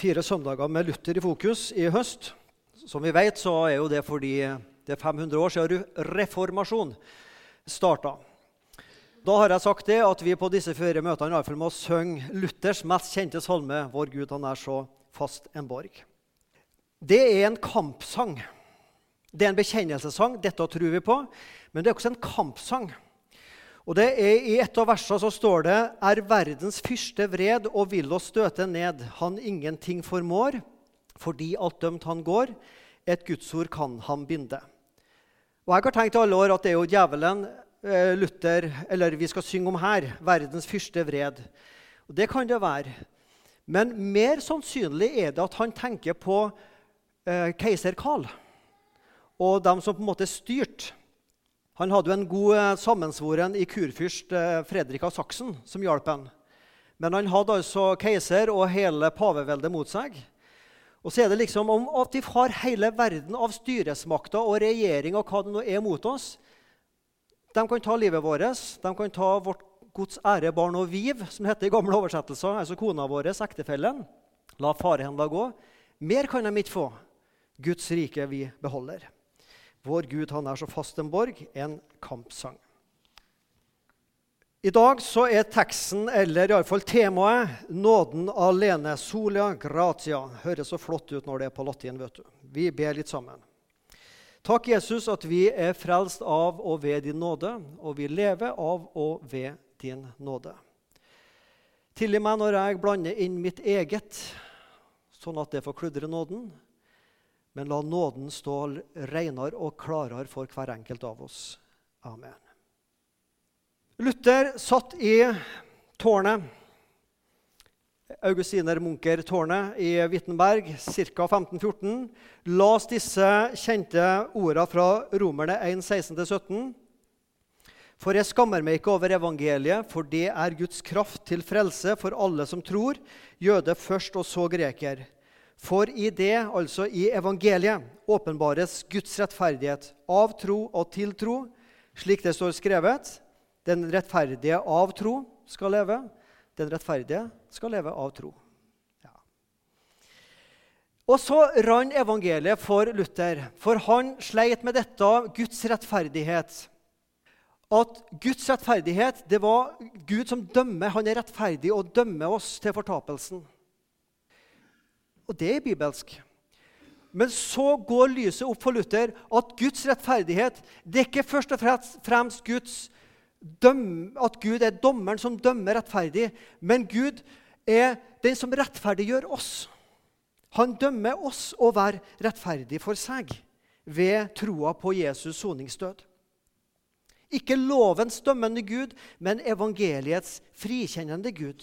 fire søndager med Luther i fokus i høst. Som vi vet, så er jo det fordi det er 500 år siden reformasjon starta. Da har jeg sagt det at vi på disse fire møtene i alle fall må synge Luthers mest kjente salme 'Vår Gud, han er så fast en borg'. Det er en kampsang. Det er en bekjennelsessang. Dette tror vi på. Men det er også en kampsang. Og det er I et av versene så står det Er verdens fyrste vred og vil oss støte ned, han ingenting formår, fordi alt dømt han går, et gudsord kan han binde. Og Jeg har tenkt i alle år at det er jo djevelen eh, Luther, eller vi skal synge om her, verdens fyrste vred. Og Det kan det være. Men mer sannsynlig er det at han tenker på eh, keiser Karl og dem som på en måte styrte. Han hadde jo en god eh, sammensvoren i kurfyrst eh, Fredrik av Saksen som hjalp ham. Men han hadde altså keiser og hele paveveldet mot seg. Og så er det liksom om at vi har hele verden av styresmakter og regjering og hva det nå er mot oss. De kan ta livet vårt, de kan ta vårt Guds ære, barn og viv, som heter i gamle oversettelser, altså kona vår, ektefellen. La farehendene gå. Mer kan de ikke få. Guds rike vi beholder. Vår Gud han er så fast en borg, en kampsang. I dag så er teksten, eller iallfall temaet, 'Nåden alene'. Solia gratia. Høres så flott ut når det er på latin. vet du. Vi ber litt sammen. Takk, Jesus, at vi er frelst av og ved din nåde, og vi lever av og ved din nåde. Tilgi meg når jeg blander inn mitt eget, sånn at det får kludre nåden. Men la nåden stå renere og klarere for hver enkelt av oss. Amen. Luther satt i tårnet, Augustiner Munker-tårnet i Wittenberg ca. 1514. Las disse kjente ordene fra Romerne 1, 16-17. For jeg skammer meg ikke over evangeliet, for det er Guds kraft til frelse for alle som tror, jøde først og så greker. For i det, altså i evangeliet, åpenbares Guds rettferdighet av tro og til tro, slik det står skrevet. Den rettferdige av tro skal leve. Den rettferdige skal leve av tro. Ja. Og så rant evangeliet for Luther, for han sleit med dette Guds rettferdighet. At Guds rettferdighet det var Gud som dømmer. Han er rettferdig og dømmer oss til fortapelsen. Og det er bibelsk. Men så går lyset opp for Luther at Guds rettferdighet det er ikke først og fremst Guds døm, at Gud er dommeren som dømmer rettferdig, men Gud er den som rettferdiggjør oss. Han dømmer oss å være rettferdig for seg ved troa på Jesus soningsdød. Ikke lovens dømmende Gud, men evangeliets frikjennende Gud.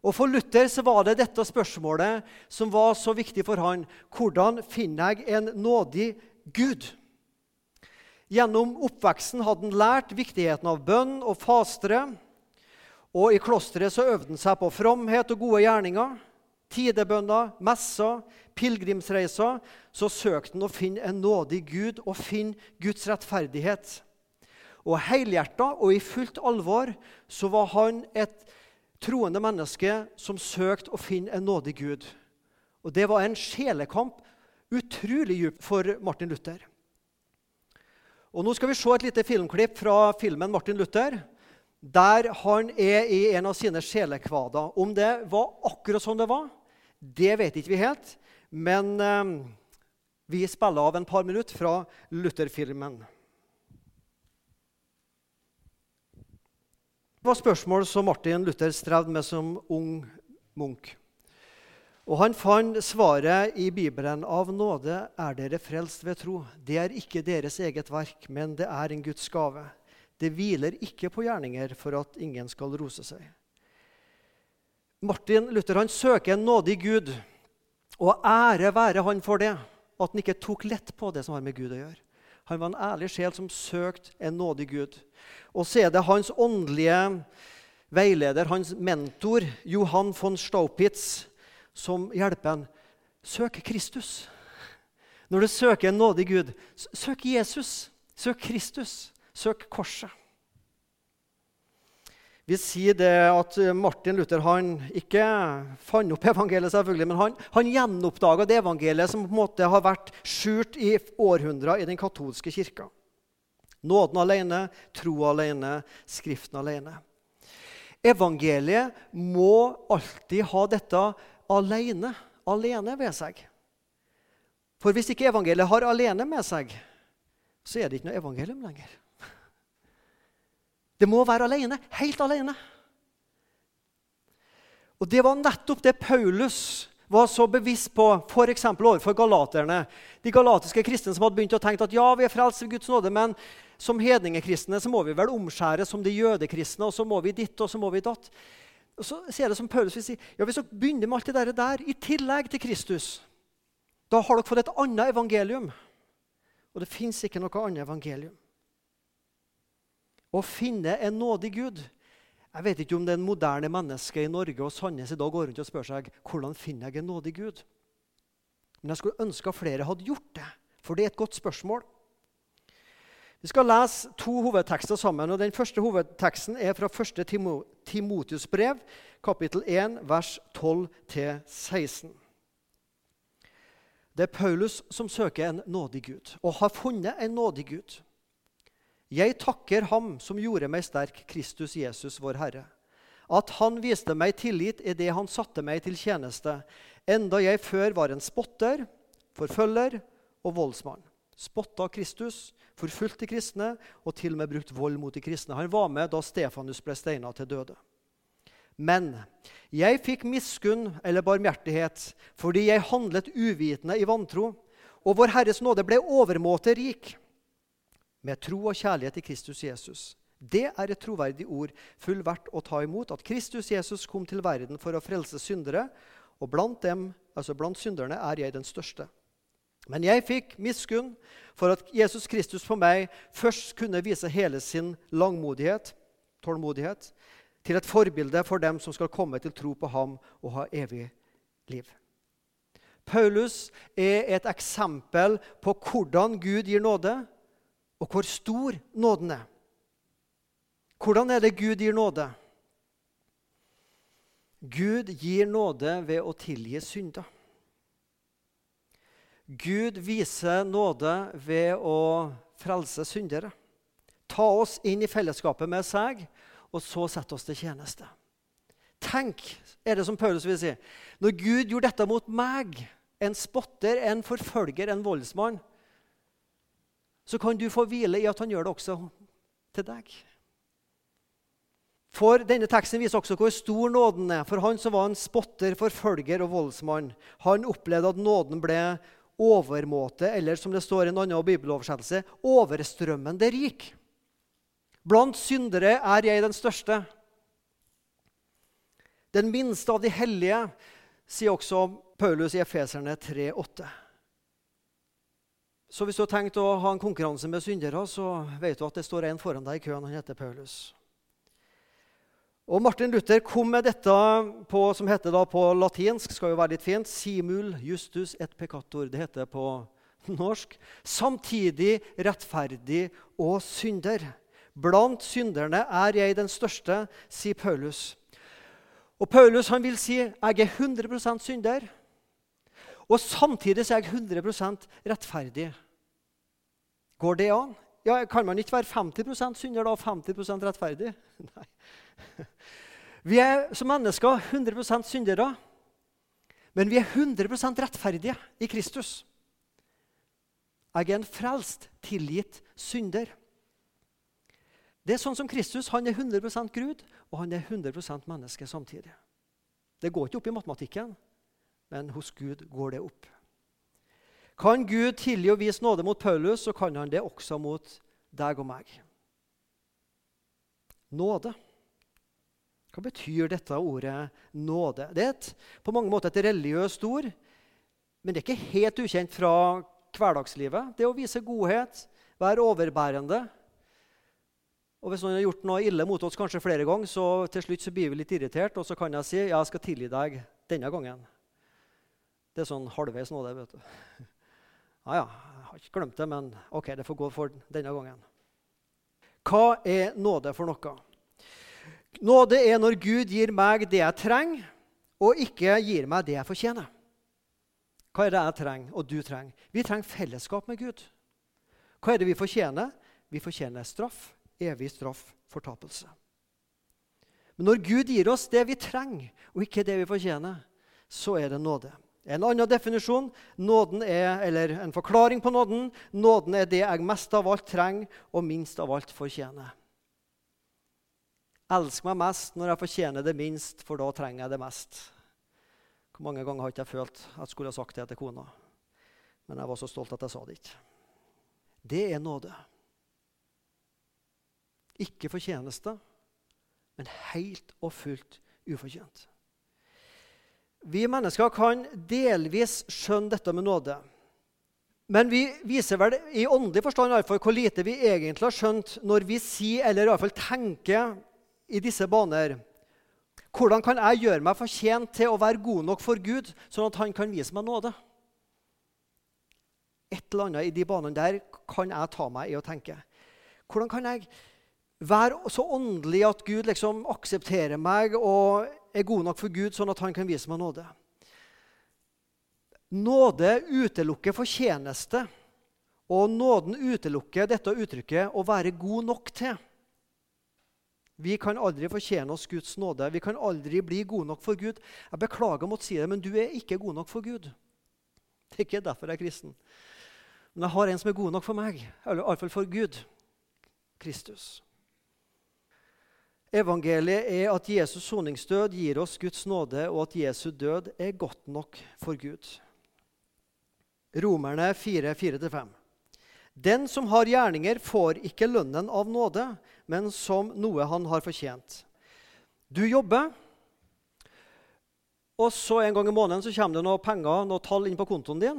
Og For Luther så var det dette spørsmålet som var så viktig for han. Hvordan finner jeg en nådig Gud? Gjennom oppveksten hadde han lært viktigheten av bønn og fastere. Og I klosteret så øvde han seg på fromhet og gode gjerninger. Tidebønner, messer, pilegrimsreiser. Så søkte han å finne en nådig Gud og finne Guds rettferdighet. Og helhjerta og i fullt alvor så var han et troende menneske som søkte å finne en nådig Gud. Og Det var en sjelekamp utrolig djup for Martin Luther. Og Nå skal vi se et lite filmklipp fra filmen 'Martin Luther', der han er i en av sine sjelekvader. Om det var akkurat sånn det var, det vet ikke vi helt. Men eh, vi spiller av en par minutter fra Luther-filmen. Det var spørsmål som Martin Luther strevde med som ung munk. Og han fant svaret i Bibelen. Av nåde er dere frelst ved tro. Det er ikke deres eget verk, men det er en Guds gave. Det hviler ikke på gjerninger for at ingen skal rose seg. Martin Luther han søker en nådig Gud, og ære være han for det. At han ikke tok lett på det som har med Gud å gjøre. Han var en ærlig sjel som søkte en nådig Gud. Og så er det hans åndelige veileder, hans mentor, Johan von Staupitz, som hjelper en. Søk Kristus. Når du søker en nådig Gud, søk Jesus. Søk Kristus. Søk korset. Vi sier det at Martin Luther han ikke fant opp evangeliet, selvfølgelig, men han, han gjenoppdaga det evangeliet som på en måte har vært skjult i århundrer i den katolske kirka. Nåden alene, tro alene, Skriften alene. Evangeliet må alltid ha dette alene, alene ved seg. For hvis ikke evangeliet har alene med seg, så er det ikke noe evangelium lenger. Det må være alene. Helt alene. Og Det var nettopp det Paulus var så bevisst på f.eks. overfor galaterne. De galatiske kristne som hadde begynt å tenke at ja, vi er frelst ved Guds nåde, men som hedningekristne så må vi vel omskjære som de jødekristne, og så må vi ditt og så må vi datt. Og så ser det som Paulus vil si, ja, Hvis dere begynner med alt det der i tillegg til Kristus, da har dere fått et annet evangelium. Og det fins ikke noe annet evangelium å finne en nådig Gud. Jeg vet ikke om det er en moderne menneske i Norge og Sandnes i dag går rundt og spør seg hvordan finner jeg en nådig Gud. Men jeg skulle ønske at flere hadde gjort det, for det er et godt spørsmål. Vi skal lese to hovedtekster sammen. og Den første hovedteksten er fra 1. Timotius brev, kapittel 1, vers 12-16. Det er Paulus som søker en nådig Gud, og har funnet en nådig Gud. Jeg takker Ham som gjorde meg sterk, Kristus Jesus, vår Herre. At Han viste meg tillit i det Han satte meg til tjeneste, enda jeg før var en spotter, forfølger og voldsmann. Spotta Kristus, forfulgte kristne og til og med brukt vold mot de kristne. Han var med da Stefanus ble steina til døde. Men jeg fikk miskunn eller barmhjertighet fordi jeg handlet uvitende i vantro, og Vår Herres nåde ble overmåte rik med tro og kjærlighet til Kristus Jesus. Det er et troverdig ord full verdt å ta imot, at Kristus Jesus kom til verden for å frelse syndere, og blant dem, altså blant synderne er jeg den største. Men jeg fikk miskunn for at Jesus Kristus på meg først kunne vise hele sin langmodighet, tålmodighet, til et forbilde for dem som skal komme til tro på ham og ha evig liv. Paulus er et eksempel på hvordan Gud gir nåde, og hvor stor nåden er. Hvordan er det Gud gir nåde? Gud gir nåde ved å tilgi synder. Gud viser nåde ved å frelse syndere. Ta oss inn i fellesskapet med seg, og så sette oss til tjeneste. Tenk, er det som Paulus vil si, når Gud gjorde dette mot meg, en spotter, en forfølger, en voldsmann, så kan du få hvile i at han gjør det også til deg. For Denne teksten viser også hvor stor nåden er. For han som var en spotter, forfølger og voldsmann, han opplevde at nåden ble overmåte, eller som det står i en annen bibeloversettelse, overstrømmende rik. Blant syndere er jeg den største. Den minste av de hellige, sier også Paulus i Efeserne 3,8. Så hvis du har tenkt å ha en konkurranse med syndere, så vet du at det står en foran deg i køen. Han heter Paulus. Og Martin Luther kom med dette på, som heter da på latinsk, skal jo være litt fint, simul justus et peccator. Det heter på norsk. Samtidig rettferdig og synder. Blant synderne er jeg den største, sier Paulus. Og Paulus han vil si jeg er 100 synder. Og samtidig så er jeg 100% rettferdig. Går det an? Ja, Kan man ikke være 50 synder da og 50% rettferdig? Nei. Vi er som mennesker 100% syndere, men vi er 100% rettferdige i Kristus. Jeg er en frelst, tilgitt synder. Det er sånn som Kristus. Han er 100% Gud, og han er 100% menneske samtidig. Det går ikke opp i matematikken men hos Gud går det opp. Kan Gud tilgi og vise nåde mot Paulus, så kan han det også mot deg og meg. Nåde. Hva betyr dette ordet nåde? Det er et, på mange måter et religiøst ord, men det er ikke helt ukjent fra hverdagslivet. Det å vise godhet, være overbærende. Og Hvis noen har gjort noe ille mot oss kanskje flere ganger, så til slutt så blir vi litt irritert, og så kan jeg si ja, jeg skal tilgi deg denne gangen. Det er sånn halvveis nåde. vet du. Ja, ja, jeg har ikke glemt det, men ok, det får gå for denne gangen. Hva er nåde for noe? Nåde er når Gud gir meg det jeg trenger, og ikke gir meg det jeg fortjener. Hva er det jeg trenger, og du trenger? Vi trenger fellesskap med Gud. Hva er det vi fortjener? Vi fortjener straff, evig straff, fortapelse. Men når Gud gir oss det vi trenger, og ikke det vi fortjener, så er det nåde. En annen definisjon er, eller en forklaring på nåden nåden er det jeg mest av alt trenger og minst av alt fortjener. Elsk meg mest når jeg fortjener det minst, for da trenger jeg det mest. Hvor mange ganger har ikke jeg følt at jeg skulle ha sagt det til kona? Men jeg var så stolt at jeg sa det ikke. Det er nåde. Ikke fortjeneste, men helt og fullt ufortjent. Vi mennesker kan delvis skjønne dette med nåde. Men vi viser vel i åndelig forstand hvor lite vi egentlig har skjønt når vi sier, eller i hvert fall tenker i disse baner. Hvordan kan jeg gjøre meg fortjent til å være god nok for Gud, sånn at han kan vise meg nåde? Et eller annet i de banene der kan jeg ta meg i å tenke. Hvordan kan jeg være så åndelig at Gud liksom aksepterer meg og er god nok for Gud, sånn at han kan vise meg nåde? Nåde utelukker fortjeneste, og nåden utelukker dette uttrykket 'å være god nok til'. Vi kan aldri fortjene oss Guds nåde. Vi kan aldri bli gode nok for Gud. Jeg beklager å måtte si det, men du er ikke god nok for Gud. Det er ikke derfor jeg er kristen. Men jeg har en som er god nok for meg, eller iallfall for Gud. Kristus. Evangeliet er at Jesus' soningsdød gir oss Guds nåde, og at Jesu død er godt nok for Gud. Romerne 4, 4-5. Den som har gjerninger, får ikke lønnen av nåde, men som noe han har fortjent. Du jobber, og så en gang i måneden så kommer det noen penger, noen tall inn på kontoen din.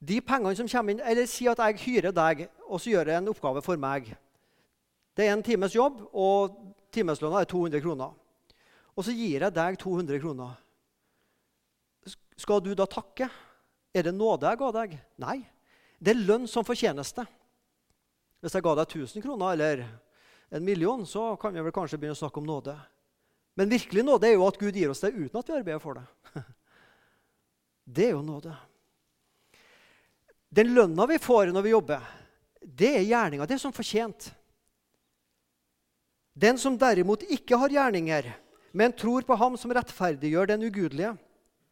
De pengene som kommer inn, eller Si at jeg hyrer deg og så gjør jeg en oppgave for meg. Det er en times jobb, og timeslønna er 200 kroner. Og så gir jeg deg 200 kroner. Skal du da takke? Er det nåde jeg ga deg? Nei. Det er lønn som fortjeneste. Hvis jeg ga deg 1000 kroner eller en million, så kan vi vel kanskje begynne å snakke om nåde. Men virkelig nåde er jo at Gud gir oss det uten at vi arbeider for det. Det er jo nåde. Den lønna vi får når vi jobber, det er gjerninga. Det er som fortjent. Den som derimot ikke har gjerninger, men tror på ham som rettferdiggjør den ugudelige,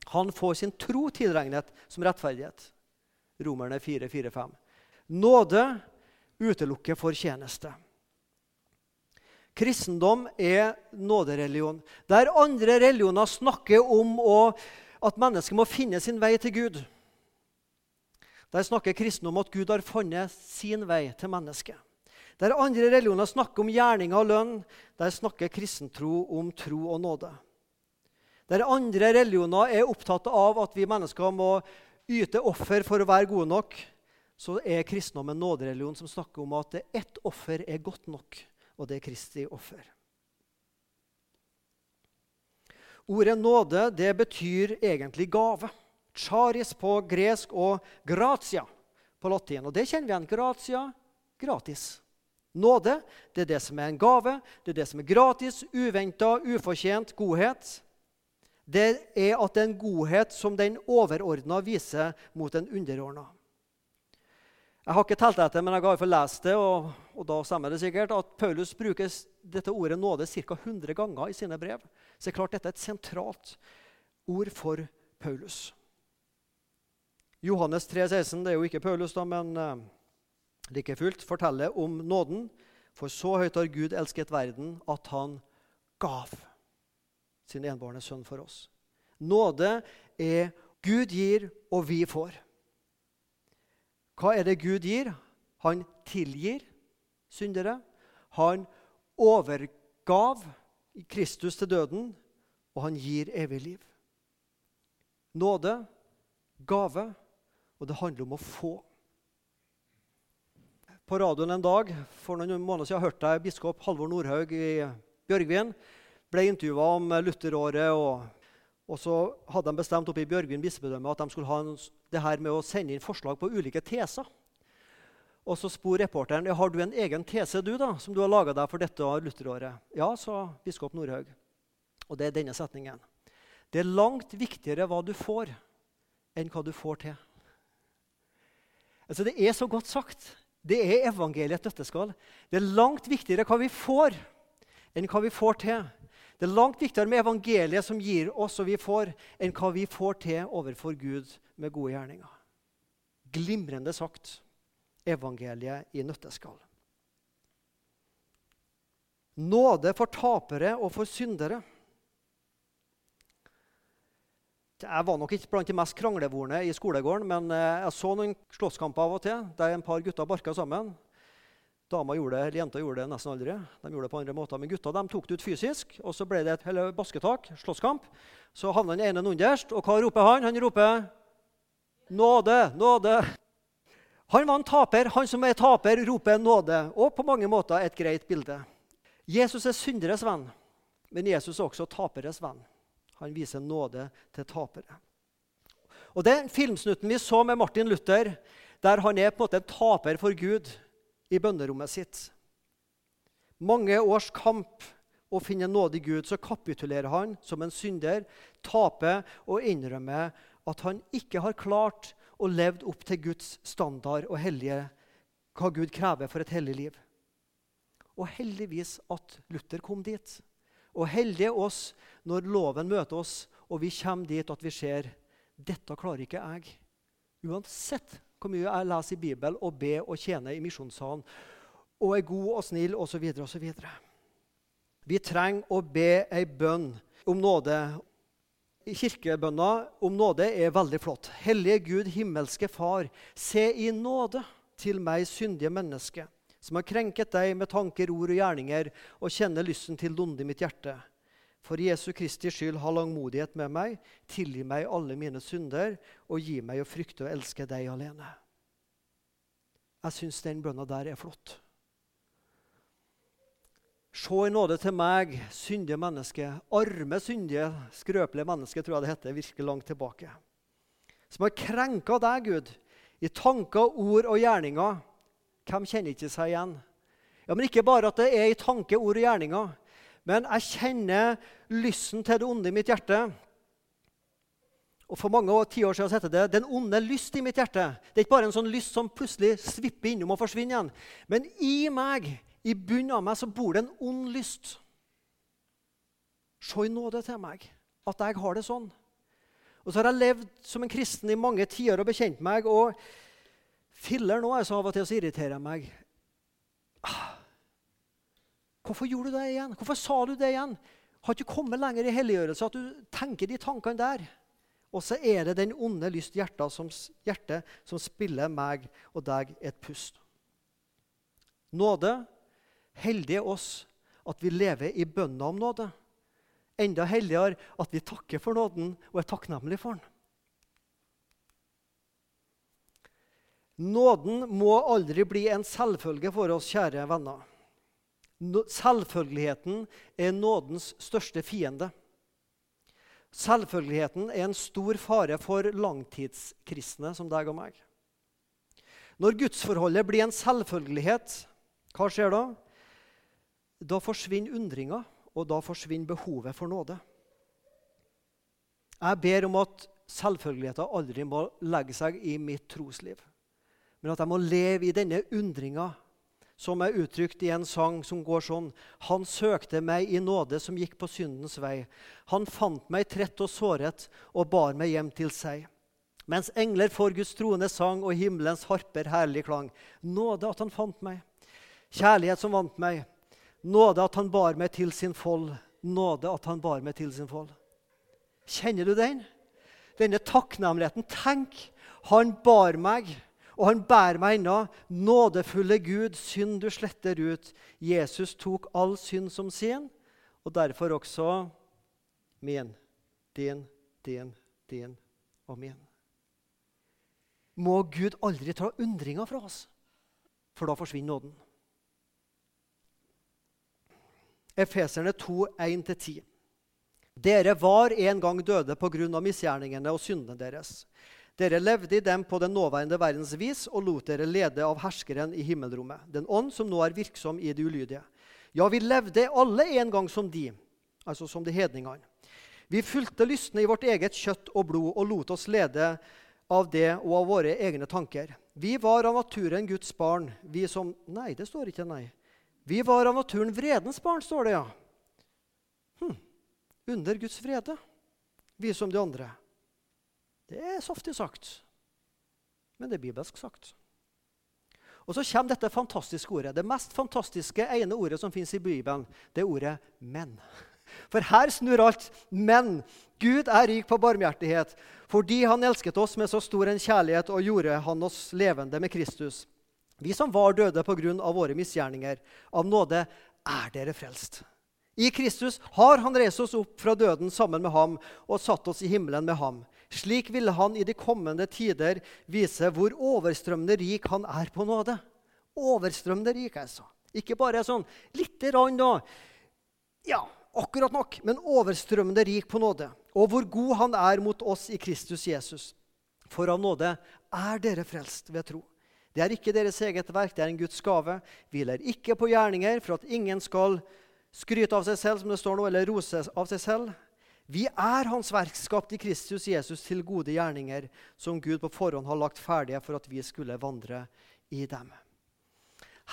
han får sin tro tilregnet som rettferdighet. Romerne 4, 4, 5. Nåde utelukker fortjeneste. Kristendom er nådereligion. Der andre religioner snakker om å, at mennesket må finne sin vei til Gud. Der snakker kristendom om at Gud har funnet sin vei til mennesket. Der andre religioner snakker om gjerninger og lønn, der snakker kristentro om tro og nåde. Der andre religioner er opptatt av at vi mennesker må yte offer for å være gode nok, så er kristendom en nådereligion som snakker om at ett offer er godt nok, og det er Kristi offer. Ordet nåde det betyr egentlig gave. Charis på gresk og gratia på latin. Og det kjenner vi igjen. Gratia, gratis. Nåde det er det som er en gave, det er det som er gratis, uventa, ufortjent godhet det er at det er en godhet som den overordna viser mot den underordna. Jeg har ikke telt etter, men jeg har lest det, og, og, da stemmer det sikkert, at Paulus bruker dette ordet nåde ca. 100 ganger i sine brev. Så det er klart dette er et sentralt ord for Paulus. Johannes 3, 16, det er jo ikke Paulus, da, men uh, like fullt, forteller om nåden. For så høyt har Gud elsket verden at han gav sin enbårne sønn for oss. Nåde er Gud gir, og vi får. Hva er det Gud gir? Han tilgir syndere. Han overgav Kristus til døden, og han gir evig liv. Nåde, gave, og det handler om å få. På radioen en dag for noen måneder siden hørte jeg biskop Halvor Nordhaug i Bjørgvin ble intervjua om Lutteråret. Og, og, så hadde de bestemt oppe i Bjørgvin bispedømme at de skulle ha en, det her med å sende inn forslag på ulike teser. Og så spor reporteren har du en egen tese du da, som du har laga deg for dette lutteråret. Ja, sa biskop Nordhaug. Og det er denne setningen. Det er langt viktigere hva du får, enn hva du får til. Altså, Det er så godt sagt. Det er evangeliet nøtteskall. Det er langt viktigere hva vi får, enn hva vi får til. Det er langt viktigere med evangeliet som gir oss og vi får, enn hva vi får til overfor Gud med gode gjerninger. Glimrende sagt evangeliet i nøtteskall. Nåde for tapere og for syndere. Jeg var nok ikke blant de mest kranglevorne i skolegården, men eh, jeg så noen slåsskamper av og til der en par gutter barka sammen. Dama gjorde det, eller Jenta gjorde det nesten aldri. De gjorde det på andre måter, Men gutta de tok det ut fysisk, og så ble det et hele basketak, slåsskamp. Så havna den ene underst, og hva roper han? Han roper 'Nåde! Nåde!' Han var en taper. Han som er taper, roper nåde. Og på mange måter et greit bilde. Jesus er synderes venn, men Jesus er også taperes venn. Han viser nåde til tapere. Og Den filmsnutten vi så med Martin Luther, der han er på en måte en taper for Gud i bønnerommet sitt Mange års kamp å finne nåde i Gud, så kapitulerer han som en synder, taper og innrømmer at han ikke har klart å leve opp til Guds standard og hellige, hva Gud krever for et hellig liv. Og heldigvis at Luther kom dit. Og heldige oss når loven møter oss, og vi kommer dit at vi ser dette klarer ikke jeg. Uansett hvor mye jeg leser i Bibelen og ber og tjener i misjonssalen og er god og snill osv. osv. Vi trenger å be ei bønn om nåde kirkebønna om nåde er veldig flott. Hellige Gud, himmelske Far, se i nåde til meg, syndige menneske, som har krenket deg med tanker, ord og gjerninger, og kjenner lysten til londe i mitt hjerte. For Jesu Kristi skyld, ha langmodighet med meg, tilgi meg alle mine synder, og gi meg å frykte og elske deg alene. Jeg syns den bønna der er flott. Se i nåde til meg, syndige menneske, arme, syndige, skrøpelige menneske, tror jeg det heter, virker langt tilbake. Som har krenka deg, Gud, i tanker, ord og gjerninger. Hvem kjenner ikke seg igjen? Ja, Men ikke bare at det er i tanke, ord og gjerninger. Men jeg kjenner lysten til det onde i mitt hjerte. Og For mange tiår siden het det 'den onde lyst i mitt hjerte'. Det er ikke bare en sånn lyst som plutselig svipper innom og forsvinner igjen. Men i meg i bunnen av meg så bor det en ond lyst. Se i nåde til meg at jeg har det sånn. Og så har jeg levd som en kristen i mange tider og bekjent meg. Og filler nå er så av og til så irriterer jeg meg. Ah, hvorfor gjorde du det igjen? Hvorfor sa du det igjen? Har ikke kommet lenger i helliggjørelse at du tenker de tankene der. Og så er det den onde lyst hjertet som, hjerte som spiller meg og deg et pust. Nåde Heldige oss at vi lever i bønna om nåde. Enda heldigere at vi takker for nåden og er takknemlige for den. Nåden må aldri bli en selvfølge for oss, kjære venner. Selvfølgeligheten er nådens største fiende. Selvfølgeligheten er en stor fare for langtidskristne som deg og meg. Når gudsforholdet blir en selvfølgelighet, hva skjer da? Da forsvinner undringa, og da forsvinner behovet for nåde. Jeg ber om at selvfølgeligheten aldri må legge seg i mitt trosliv. Men at jeg må leve i denne undringa, som er uttrykt i en sang som går sånn Han søkte meg i nåde som gikk på syndens vei. Han fant meg trett og såret og bar meg hjem til seg. Mens engler for Guds troende sang og himmelens harper herlig klang. Nåde at han fant meg. Kjærlighet som vant meg. Nåde at han bar meg til sin fold. Nåde at han bar meg til sin fold. Kjenner du den? Denne takknemligheten. Tenk, han bar meg, og han bærer meg ennå. Nådefulle Gud, synd du sletter ut. Jesus tok all synd som sin, og derfor også min, din, din, din og min. Må Gud aldri ta undringa fra oss, for da forsvinner nåden. Efeserne 2, 1-10. Dere var en gang døde pga. misgjerningene og syndene deres. Dere levde i dem på den nåværende verdens vis og lot dere lede av herskeren i himmelrommet, den ånd som nå er virksom i de ulydige. Ja, vi levde alle en gang som de, altså som de hedningene. Vi fulgte lystne i vårt eget kjøtt og blod og lot oss lede av det og av våre egne tanker. Vi var av naturen Guds barn, vi som Nei, det står ikke, nei. Vi var av naturen vredens barn, står det, ja. Hm. Under Guds vrede, vi som de andre. Det er saftig sagt, men det er bibelsk sagt. Og så kommer dette fantastiske ordet. Det mest fantastiske ene ordet som fins i Bibelen, det er ordet 'men'. For her snur alt. Men Gud er rik på barmhjertighet. Fordi han elsket oss med så stor en kjærlighet og gjorde han oss levende med Kristus. Vi som var døde pga. våre misgjerninger, av nåde er dere frelst. I Kristus har han reist oss opp fra døden sammen med ham og satt oss i himmelen med ham. Slik ville han i de kommende tider vise hvor overstrømmende rik han er på nåde. Overstrømmende rik, altså. Ikke bare sånn lite grann, da. Ja, akkurat nok, men overstrømmende rik på nåde. Og hvor god han er mot oss i Kristus Jesus. For av nåde er dere frelst ved tro. Det er ikke deres eget verk, det er en Guds gave. Hviler ikke på gjerninger for at ingen skal skryte av seg selv, som det står nå, eller rose av seg selv. Vi er Hans verk, skapt i Kristus Jesus til gode gjerninger, som Gud på forhånd har lagt ferdige for at vi skulle vandre i dem.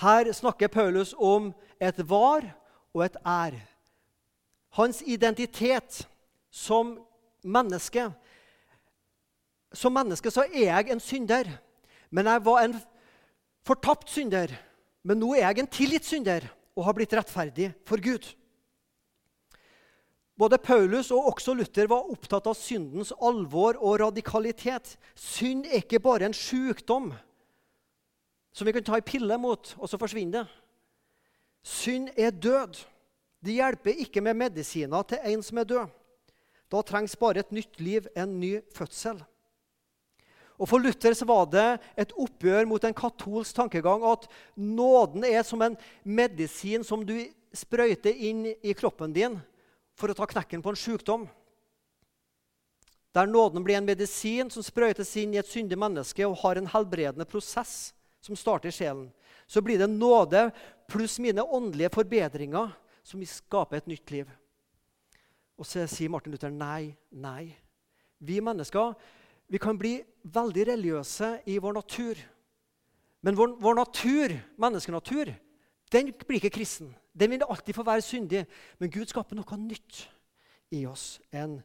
Her snakker Paulus om et var og et er. Hans identitet som menneske. Som menneske så er jeg en synder, men jeg var en fortapt synder. Men nå er jeg en tilgitt synder og har blitt rettferdig for Gud. Både Paulus og også Luther var opptatt av syndens alvor og radikalitet. Synd er ikke bare en sykdom som vi kan ta en pille mot, og så forsvinner det. Synd er død. Det hjelper ikke med medisiner til en som er død. Da trengs bare et nytt liv, en ny fødsel. Og For Luther var det et oppgjør mot en katolsk tankegang at nåden er som en medisin som du sprøyter inn i kroppen din for å ta knekken på en sykdom. Der nåden blir en medisin som sprøytes inn i et syndig menneske og har en helbredende prosess som starter i sjelen, så blir det nåde pluss mine åndelige forbedringer som skaper skape et nytt liv. Og så sier Martin Luther nei, nei. Vi mennesker vi kan bli veldig religiøse i vår natur. Men vår, vår natur, menneskenatur den blir ikke kristen. Den vil alltid få være syndig. Men Gud skaper noe nytt i oss. En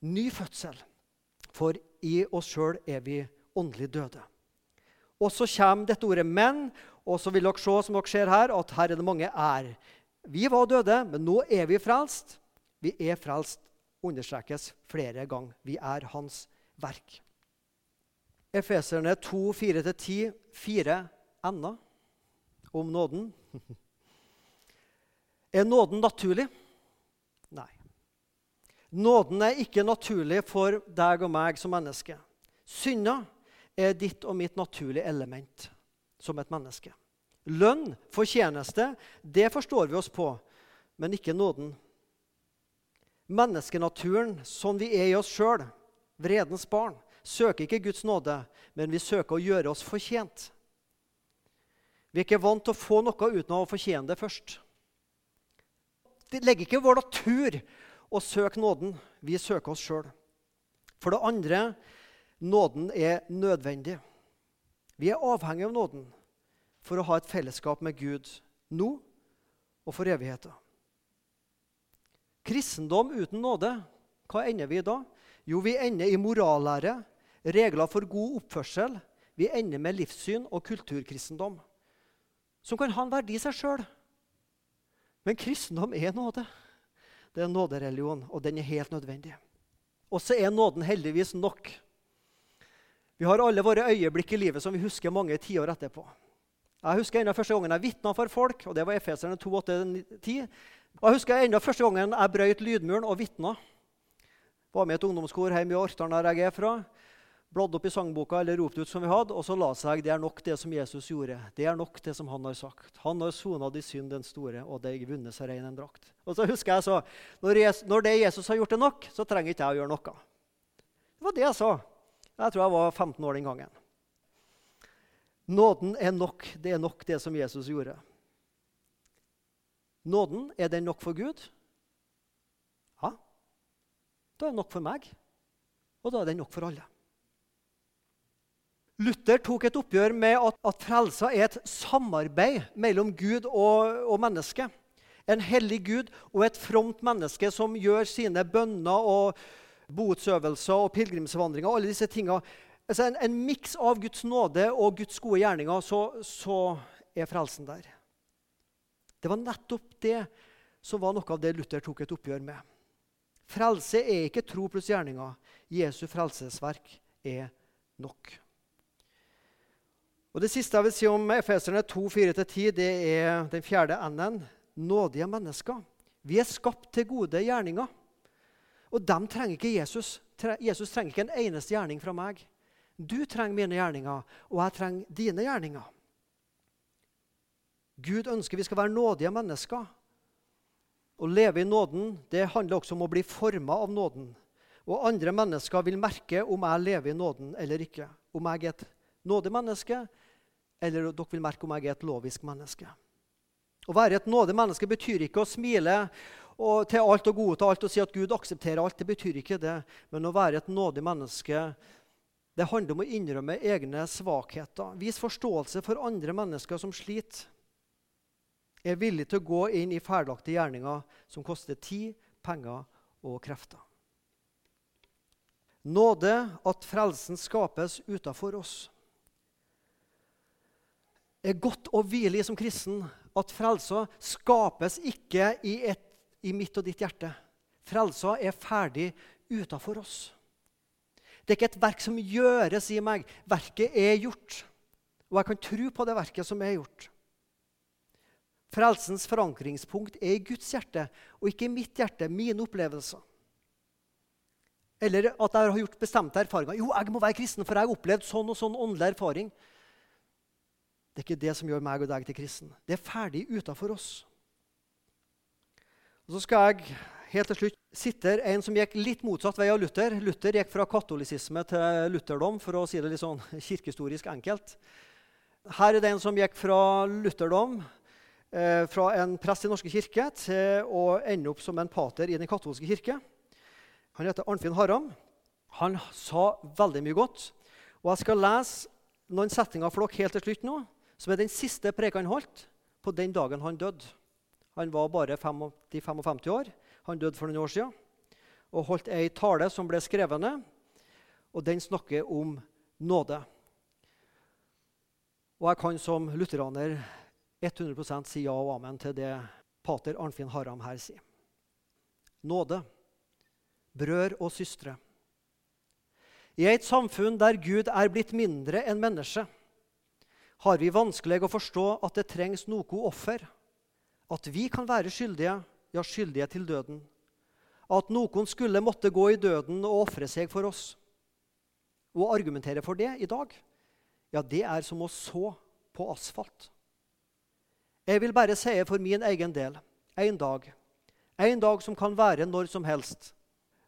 ny fødsel. For i oss sjøl er vi åndelig døde. Og så kommer dette ordet 'men', og så vil dere se som dere ser her, at her er det mange 'er'. Vi var døde, men nå er vi frelst. Vi er frelst, understrekes flere ganger. Vi er Hans verk. Efeserne 2, 4-10, fire ender om nåden. Er nåden naturlig? Nei. Nåden er ikke naturlig for deg og meg som menneske. Synda er ditt og mitt naturlige element som et menneske. Lønn, fortjeneste, det forstår vi oss på, men ikke nåden. Menneskenaturen, sånn vi er i oss sjøl, vredens barn, søker ikke Guds nåde, men vi søker å gjøre oss fortjent. Vi er ikke vant til å få noe uten å fortjene det først. Det legger ikke vår natur å søke nåden. Vi søker oss sjøl. For det andre nåden er nødvendig. Vi er avhengig av nåden for å ha et fellesskap med Gud nå og for evigheten. Kristendom uten nåde, hva ender vi da? Jo, vi ender i morallære, regler for god oppførsel. Vi ender med livssyn og kulturkristendom som kan ha en verdi i seg sjøl. Men kristendom er nåde. Det er en nådereligion, og den er helt nødvendig. Og så er nåden heldigvis nok. Vi har alle våre øyeblikk i livet som vi husker mange tiår etterpå. Jeg husker enda første gangen jeg vitna for folk, og det var Efeserne 2, 8, 10. Og jeg husker enda første gangen jeg brøyt lydmuren og vitna. Var med i et ungdomskor hjemme i Orkdal, der jeg er fra bladde opp i sangboka eller ropte ut som vi hadde, og så la seg det er nok det som Jesus gjorde. Det er nok det som han har sagt. Han har sona de synd den store, og det er vunnet seg rein en drakt. Og så husker jeg så, når, Jesus, når det Jesus har gjort, det nok, så trenger ikke jeg å gjøre noe. Det var det jeg sa. Jeg tror jeg var 15 år den gangen. Nåden er nok. Det er nok, det som Jesus gjorde. Nåden, er den nok for Gud? Ja. Da er den nok for meg, og da er den nok for alle. Luther tok et oppgjør med at, at frelsa er et samarbeid mellom Gud og, og menneske. En hellig Gud og et fromt menneske som gjør sine bønner og botsøvelser og pilegrimsvandringer. alle disse tingene. Altså en, en miks av Guds nåde og Guds gode gjerninger, så, så er frelsen der. Det var nettopp det som var noe av det Luther tok et oppgjør med. Frelse er ikke tro pluss gjerninger. Jesu frelsesverk er nok. Og Det siste jeg vil si om Efeserne 2, 4-10, det er den fjerde n-en. Nådige mennesker. Vi er skapt til gode gjerninger. Og dem trenger ikke Jesus. Jesus trenger ikke en eneste gjerning fra meg. Du trenger mine gjerninger, og jeg trenger dine gjerninger. Gud ønsker vi skal være nådige mennesker. Å leve i nåden det handler også om å bli forma av nåden. Og andre mennesker vil merke om jeg lever i nåden eller ikke. Om jeg er et nådig menneske, eller dere vil merke om jeg er et lovisk menneske. Å være et nådig menneske betyr ikke å smile og til alt og gode til alt og si at Gud aksepterer alt. Det betyr ikke det. Men å være et nådig menneske det handler om å innrømme egne svakheter. Vis forståelse for andre mennesker som sliter. Er villig til å gå inn i ferdiglagte gjerninger som koster tid, penger og krefter. Nåde at frelsen skapes utafor oss. Er godt å hvile i som kristen at frelsa skapes ikke i et i mitt og ditt hjerte. Frelsa er ferdig utafor oss. Det er ikke et verk som gjøres i meg. Verket er gjort. Og jeg kan tro på det verket som er gjort. Frelsens forankringspunkt er i Guds hjerte og ikke i mitt hjerte, mine opplevelser. Eller at jeg har gjort bestemte erfaringer. Jo, jeg må være kristen, for jeg har opplevd sånn og sånn åndelig erfaring. Det er ikke det som gjør meg og deg til kristen. Det er ferdig utafor oss. Og Så skal jeg helt til slutt sitte en som gikk litt motsatt vei av Luther. Luther gikk fra katolisisme til lutherdom, for å si det litt sånn kirkehistorisk enkelt. Her er det en som gikk fra lutherdom, eh, fra en prest i norske kirke, til å ende opp som en pater i den katolske kirke. Han heter Arnfinn Haram. Han sa veldig mye godt. Og jeg skal lese noen setninger for dere helt til slutt nå, som er den siste preka han holdt på den dagen han døde. Han var bare 55 år. Han døde for noen år siden og holdt ei tale som ble skrevet ned. Og den snakker om nåde. Og jeg kan som lutheraner 100% si ja og amen til det pater Arnfinn Haram her sier. Nåde. Brødre og søstre. I et samfunn der Gud er blitt mindre enn menneske, har vi vanskelig å forstå at det trengs noe offer at vi kan være skyldige, ja, skyldige til døden. At noen skulle måtte gå i døden og ofre seg for oss. Å argumentere for det i dag, ja, det er som å så på asfalt. Jeg vil bare si for min egen del en dag. En dag som kan være når som helst.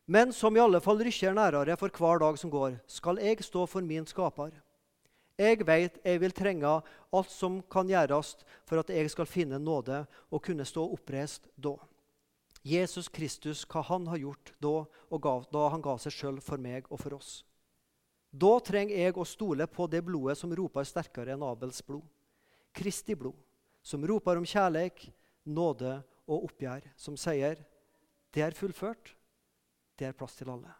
Men som i alle fall rykker nærere for hver dag som går, skal jeg stå for min skaper. Jeg vet jeg vil trenge alt som kan gjøres for at jeg skal finne nåde og kunne stå oppreist da. Jesus Kristus, hva han har gjort da, gav, da han ga seg sjøl for meg og for oss. Da trenger jeg å stole på det blodet som roper sterkere enn Abels blod. Kristi blod, som roper om kjærleik, nåde og oppgjør, som sier det er fullført, det er plass til alle.